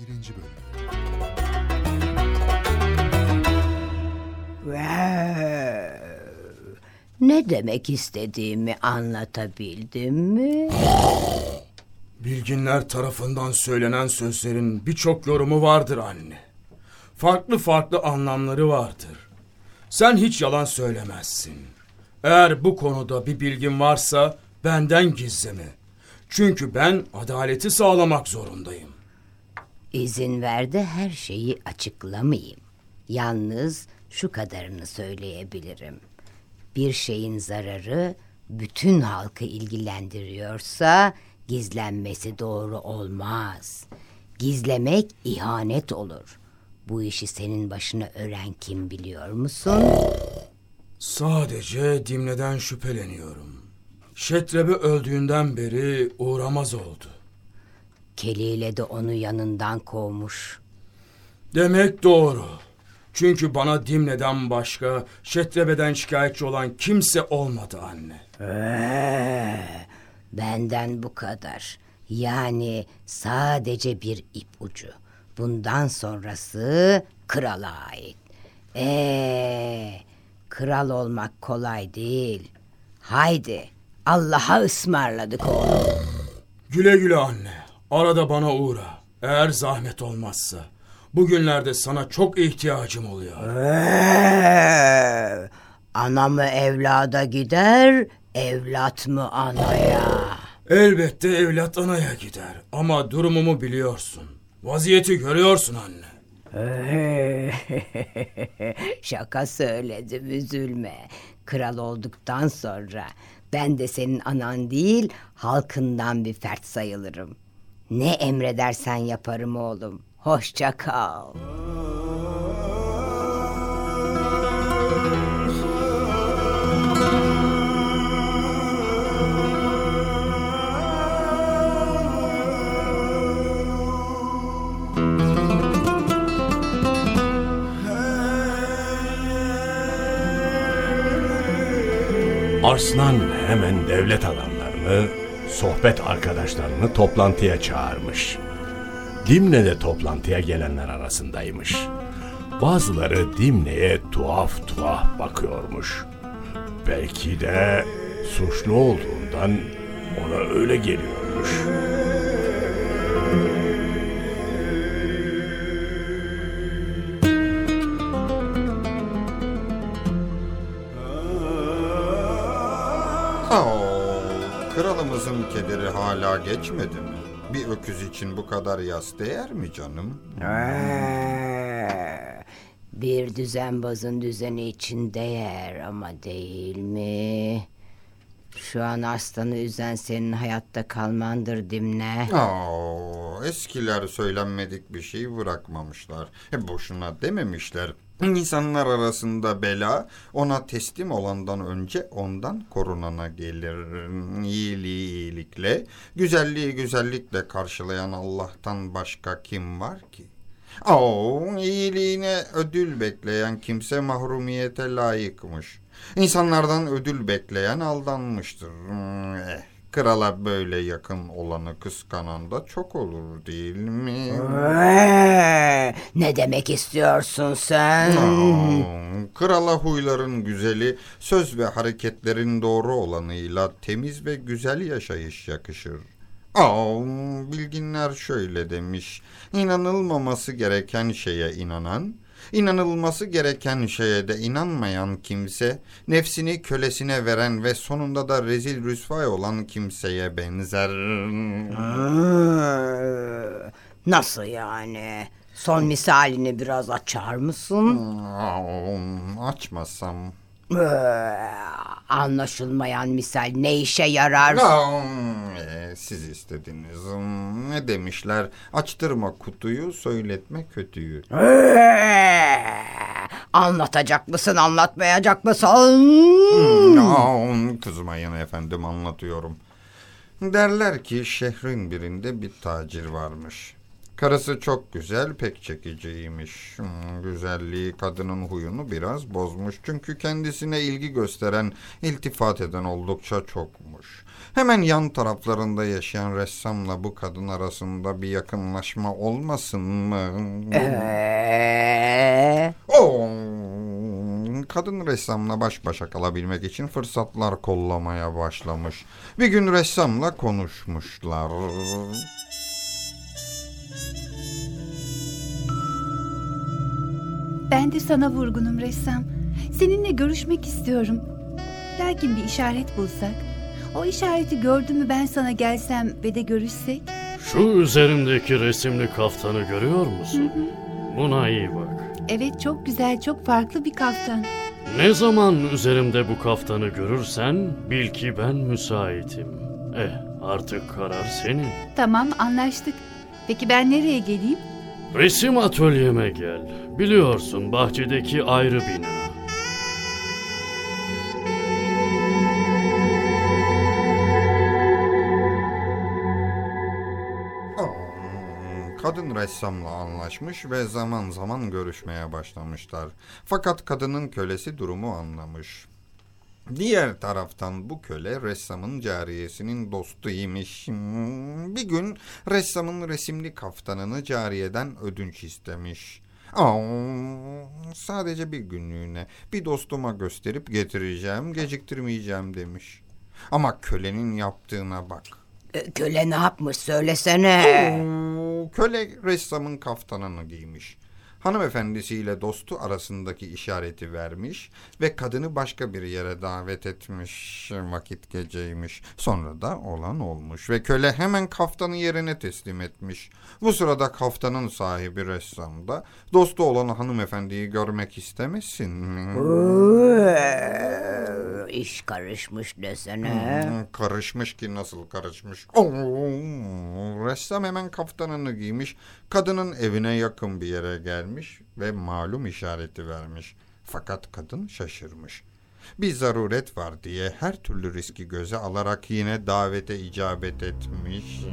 Birinci bölüm. Ne demek istediğimi anlatabildim mi? Bilginler tarafından söylenen sözlerin birçok yorumu vardır anne. Farklı farklı anlamları vardır. Sen hiç yalan söylemezsin. Eğer bu konuda bir bilgin varsa benden gizleme. Çünkü ben adaleti sağlamak zorundayım. İzin ver de her şeyi açıklamayayım. Yalnız şu kadarını söyleyebilirim. Bir şeyin zararı bütün halkı ilgilendiriyorsa gizlenmesi doğru olmaz. Gizlemek ihanet olur. Bu işi senin başına ören kim biliyor musun? Sadece Dimne'den şüpheleniyorum. Şetrebi öldüğünden beri uğramaz oldu. Keliyle de onu yanından kovmuş. Demek doğru. Çünkü bana Dimne'den başka Şetrebe'den şikayetçi olan kimse olmadı anne. Ee, benden bu kadar. Yani sadece bir ipucu. Bundan sonrası krala ait. Ee, kral olmak kolay değil. Haydi Allah'a ısmarladık oğlum. Güle güle anne. Arada bana uğra. Eğer zahmet olmazsa. Bugünlerde sana çok ihtiyacım oluyor. Ee, ana mı evlada gider, evlat mı anaya? Elbette evlat anaya gider. Ama durumumu biliyorsun. Vaziyeti görüyorsun anne. Şaka söyledim üzülme. Kral olduktan sonra ben de senin anan değil halkından bir fert sayılırım. Ne emredersen yaparım oğlum. Hoşça kal. Arslan hemen devlet adamlarını, sohbet arkadaşlarını toplantıya çağırmış. Dimne de toplantıya gelenler arasındaymış. Bazıları Dimne'ye tuhaf tuhaf bakıyormuş. Belki de suçlu olduğundan ona öyle geliyormuş. Kralımızın kederi hala geçmedi mi? Bir öküz için bu kadar yas değer mi canım? Ee, Bir düzenbazın düzeni için değer ama değil mi? Şu an aslanı üzen senin hayatta kalmandır Dimne. Oo, eskiler söylenmedik bir şey bırakmamışlar. E, boşuna dememişler. İnsanlar arasında bela ona teslim olandan önce ondan korunana gelir. İyiliği iyilikle, güzelliği güzellikle karşılayan Allah'tan başka kim var ki? Oo, iyiliğine ödül bekleyen kimse mahrumiyete layıkmış. İnsanlardan ödül bekleyen aldanmıştır. Hmm, Eh, krala böyle yakın olanı kıskanan da çok olur değil mi? Ne demek istiyorsun sen? Aa, Krala huyların güzeli, söz ve hareketlerin doğru olanıyla temiz ve güzel yaşayış yakışır. Aa, bilginler şöyle demiş. İnanılmaması gereken şeye inanan, inanılması gereken şeye de inanmayan kimse, nefsini kölesine veren ve sonunda da rezil rüsvay olan kimseye benzer. Nasıl yani? Son misalini biraz açar mısın? Açmasam. Ee, Anlaşılmayan misal ne işe yarar? E, siz istediniz. Hmm, Ne demişler? Açtırma kutuyu, söyletme kötüyü. Anlatacak mısın, anlatmayacak mısın? Aa, kızmayın efendim anlatıyorum. Derler ki şehrin birinde bir tacir varmış. Karısı çok güzel, pek çekiciymiş. Hmm, güzelliği kadının huyunu biraz bozmuş. Çünkü kendisine ilgi gösteren, iltifat eden oldukça çokmuş. Hemen yan taraflarında yaşayan ressamla bu kadın arasında bir yakınlaşma olmasın mı? Ee, Oo, kadın ressamla baş başa kalabilmek için fırsatlar kollamaya başlamış. Bir gün ressamla konuşmuşlar. Ben de sana vurgunum ressam. Seninle görüşmek istiyorum. Lakin bir işaret bulsak. O işareti gördün mü ben sana gelsem ve de görüşsek? Şu üzerimdeki resimli kaftanı görüyor musun? Buna iyi bak. Evet çok güzel, çok farklı bir kaftan. Ne zaman üzerimde bu kaftanı görürsen bil ki ben müsaitim. Eh artık karar senin. Tamam anlaştık. Peki ben nereye geleyim? Resim atölyeme gel. Biliyorsun bahçedeki ayrı bina. Kadın ressamla anlaşmış ve zaman zaman görüşmeye başlamışlar. Fakat kadının kölesi durumu anlamış. Diğer taraftan bu köle ressamın cariyesinin dostuymuş. Bir gün ressamın resimli kaftanını cariyeden ödünç istemiş. Aa, sadece bir günlüğüne bir dostuma gösterip getireceğim, geciktirmeyeceğim demiş. Ama kölenin yaptığına bak. E, köle ne yapmış söylesene. Oo, Köle ressamın kaftanını giymiş. Hanımefendisiyle dostu arasındaki işareti vermiş ve kadını başka bir yere davet etmiş. Vakit geceymiş. Sonra da olan olmuş ve köle hemen kaftanı yerine teslim etmiş. Bu sırada kaftanın sahibi ressam da dostu olan hanımefendiyi görmek istemesin mi? İş karışmış desene. Hmm, Karışmış ki nasıl karışmış? Oo, ressam hemen kaftanını giymiş, kadının evine yakın bir yere gelmiş ve malum işareti vermiş. Fakat kadın şaşırmış. Bir zaruret var diye her türlü riski göze alarak yine davete icabet etmiş.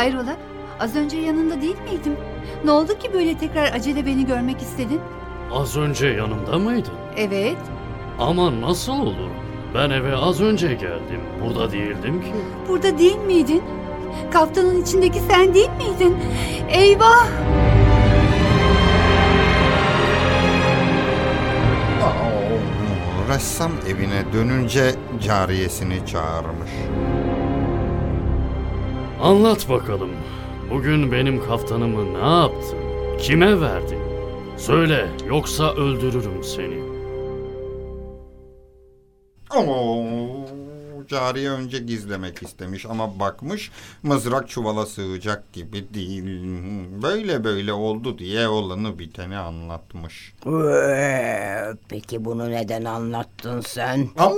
Hayrola? Az önce yanında değil miydim? Ne oldu ki böyle tekrar acele beni görmek istedin? Az önce yanımda mıydın? Evet. Ama nasıl olur? Ben eve az önce geldim. Burada değildim ki. Burada değil miydin? Kaftanın içindeki sen değil miydin? Eyvah! Aa, Ressam evine dönünce cariyesini çağırmış. Anlat bakalım. Bugün benim kaftanımı ne yaptın? Kime verdin? Söyle yoksa öldürürüm seni. Oo, cariye önce gizlemek istemiş ama bakmış mızrak çuvala sığacak gibi değil. Böyle böyle oldu diye olanı biteni anlatmış. Ee, Peki bunu neden anlattın sen? Au!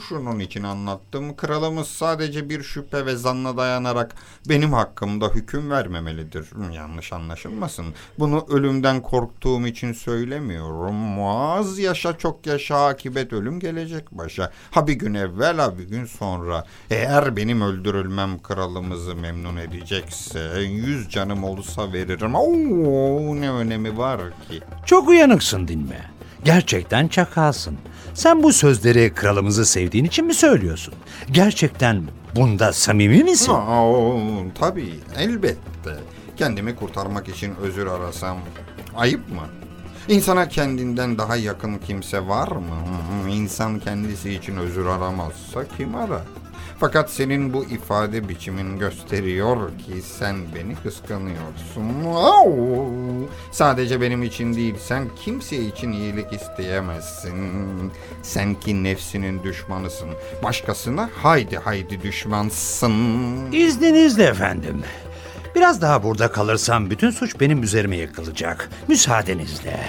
Şunun için anlattım. Kralımız sadece bir şüphe ve zanna dayanarak benim hakkımda hüküm vermemelidir. Yanlış anlaşılmasın. Bunu ölümden korktuğum için söylemiyorum. Muaz yaşa çok yaşa akibet ölüm gelecek başa. Ha bir gün evvel ha bir gün sonra. Eğer benim öldürülmem kralımızı memnun edecekse yüz canım olsa veririm. Oo, ne önemi var ki? Çok uyanıksın dinme. Gerçekten çakalsın. Sen bu sözleri kralımızı sevdiğin için mi söylüyorsun? Gerçekten bunda samimi misin? Aa, tabii elbette. Kendimi kurtarmak için özür arasam ayıp mı? İnsana kendinden daha yakın kimse var mı? Hı, İnsan kendisi için özür aramazsa kim arar? Fakat senin bu ifade biçimin gösteriyor ki sen beni kıskanıyorsun. Au! Sadece benim için değil, sen kimse için iyilik isteyemezsin. Sen ki nefsinin düşmanısın. Başkasına haydi haydi düşmansın. İzninizle efendim. Biraz daha burada kalırsam bütün suç benim üzerime yıkılacak. Müsaadenizle.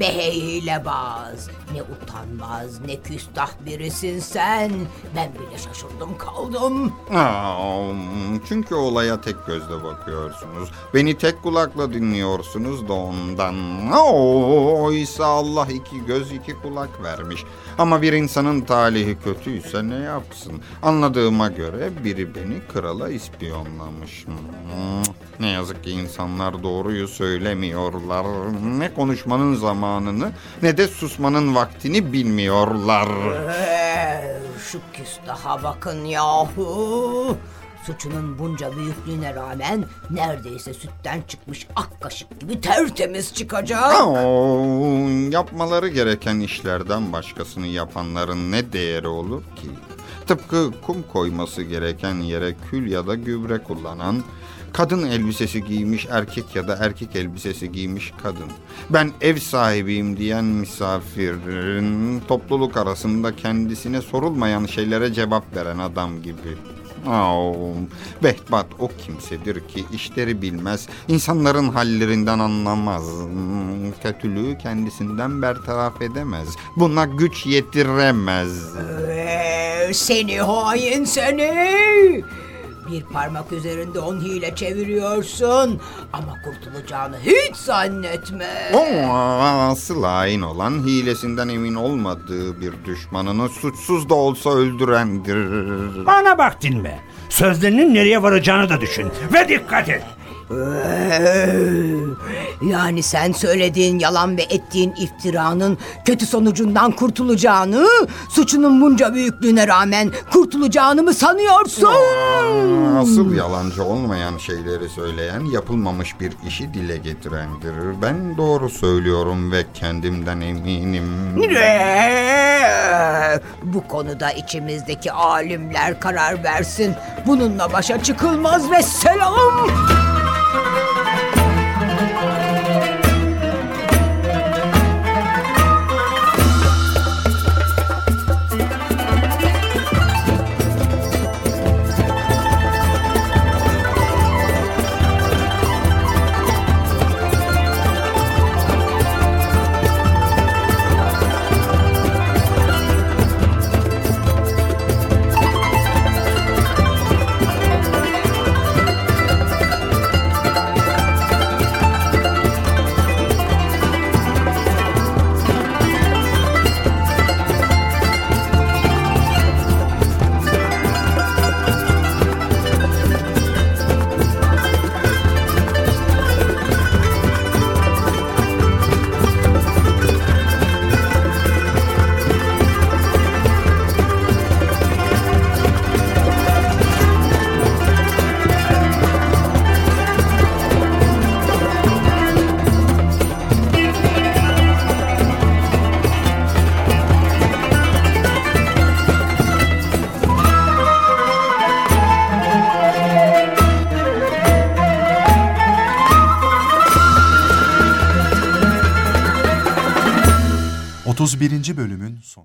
Be hilebaz, ne utanmaz ne küstah birisin sen. Ben bile şaşırdım kaldım. Çünkü olaya tek gözle bakıyorsunuz. Beni tek kulakla dinliyorsunuz da ondan. Oysa Allah iki göz iki kulak vermiş. Ama bir insanın talihi kötüyse ne yapsın? Anladığıma göre biri beni krala ispiyonlamış. Ne yazık ki insanlar doğruyu söylemiyorlar. Ne konuşmanın zamanını ne de susmanın vaktini bilmiyorlar. Ee, Şu küstaha bakın yahu. Suçunun bunca büyüklüğüne rağmen neredeyse sütten çıkmış ak kaşık gibi tertemiz çıkacak. Oo, yapmaları gereken işlerden başkasını yapanların ne değeri olur ki? Tıpkı kum koyması gereken yere kül ya da gübre kullanan, kadın elbisesi giymiş erkek ya da erkek elbisesi giymiş kadın. Ben ev sahibiyim diyen misafirin topluluk arasında kendisine sorulmayan şeylere cevap veren adam gibi. Au, Behbat o kimsedir ki işleri bilmez, insanların hallerinden anlamaz, kötülüğü kendisinden bertaraf edemez, buna güç yetiremez. Ee, seni hain seni. Bir parmak üzerinde on hile çeviriyorsun ama kurtulacağını hiç zannetme. O asıl hain olan hilesinden emin olmadığı bir düşmanını suçsuz da olsa öldürendir. Bana bak dinme. Sözlerinin nereye varacağını da düşün. Ve dikkat et. Yani sen söylediğin yalan ve ettiğin iftiranın kötü sonucundan kurtulacağını, suçunun bunca büyüklüğüne rağmen kurtulacağını mı sanıyorsun? Asıl yalancı olmayan şeyleri söyleyen, yapılmamış bir işi dile getirendir. Ben doğru söylüyorum ve kendimden eminim. Bu konuda içimizdeki alimler karar versin. Bununla başa çıkılmaz ve selam. Otuz birinci bölümün sonu.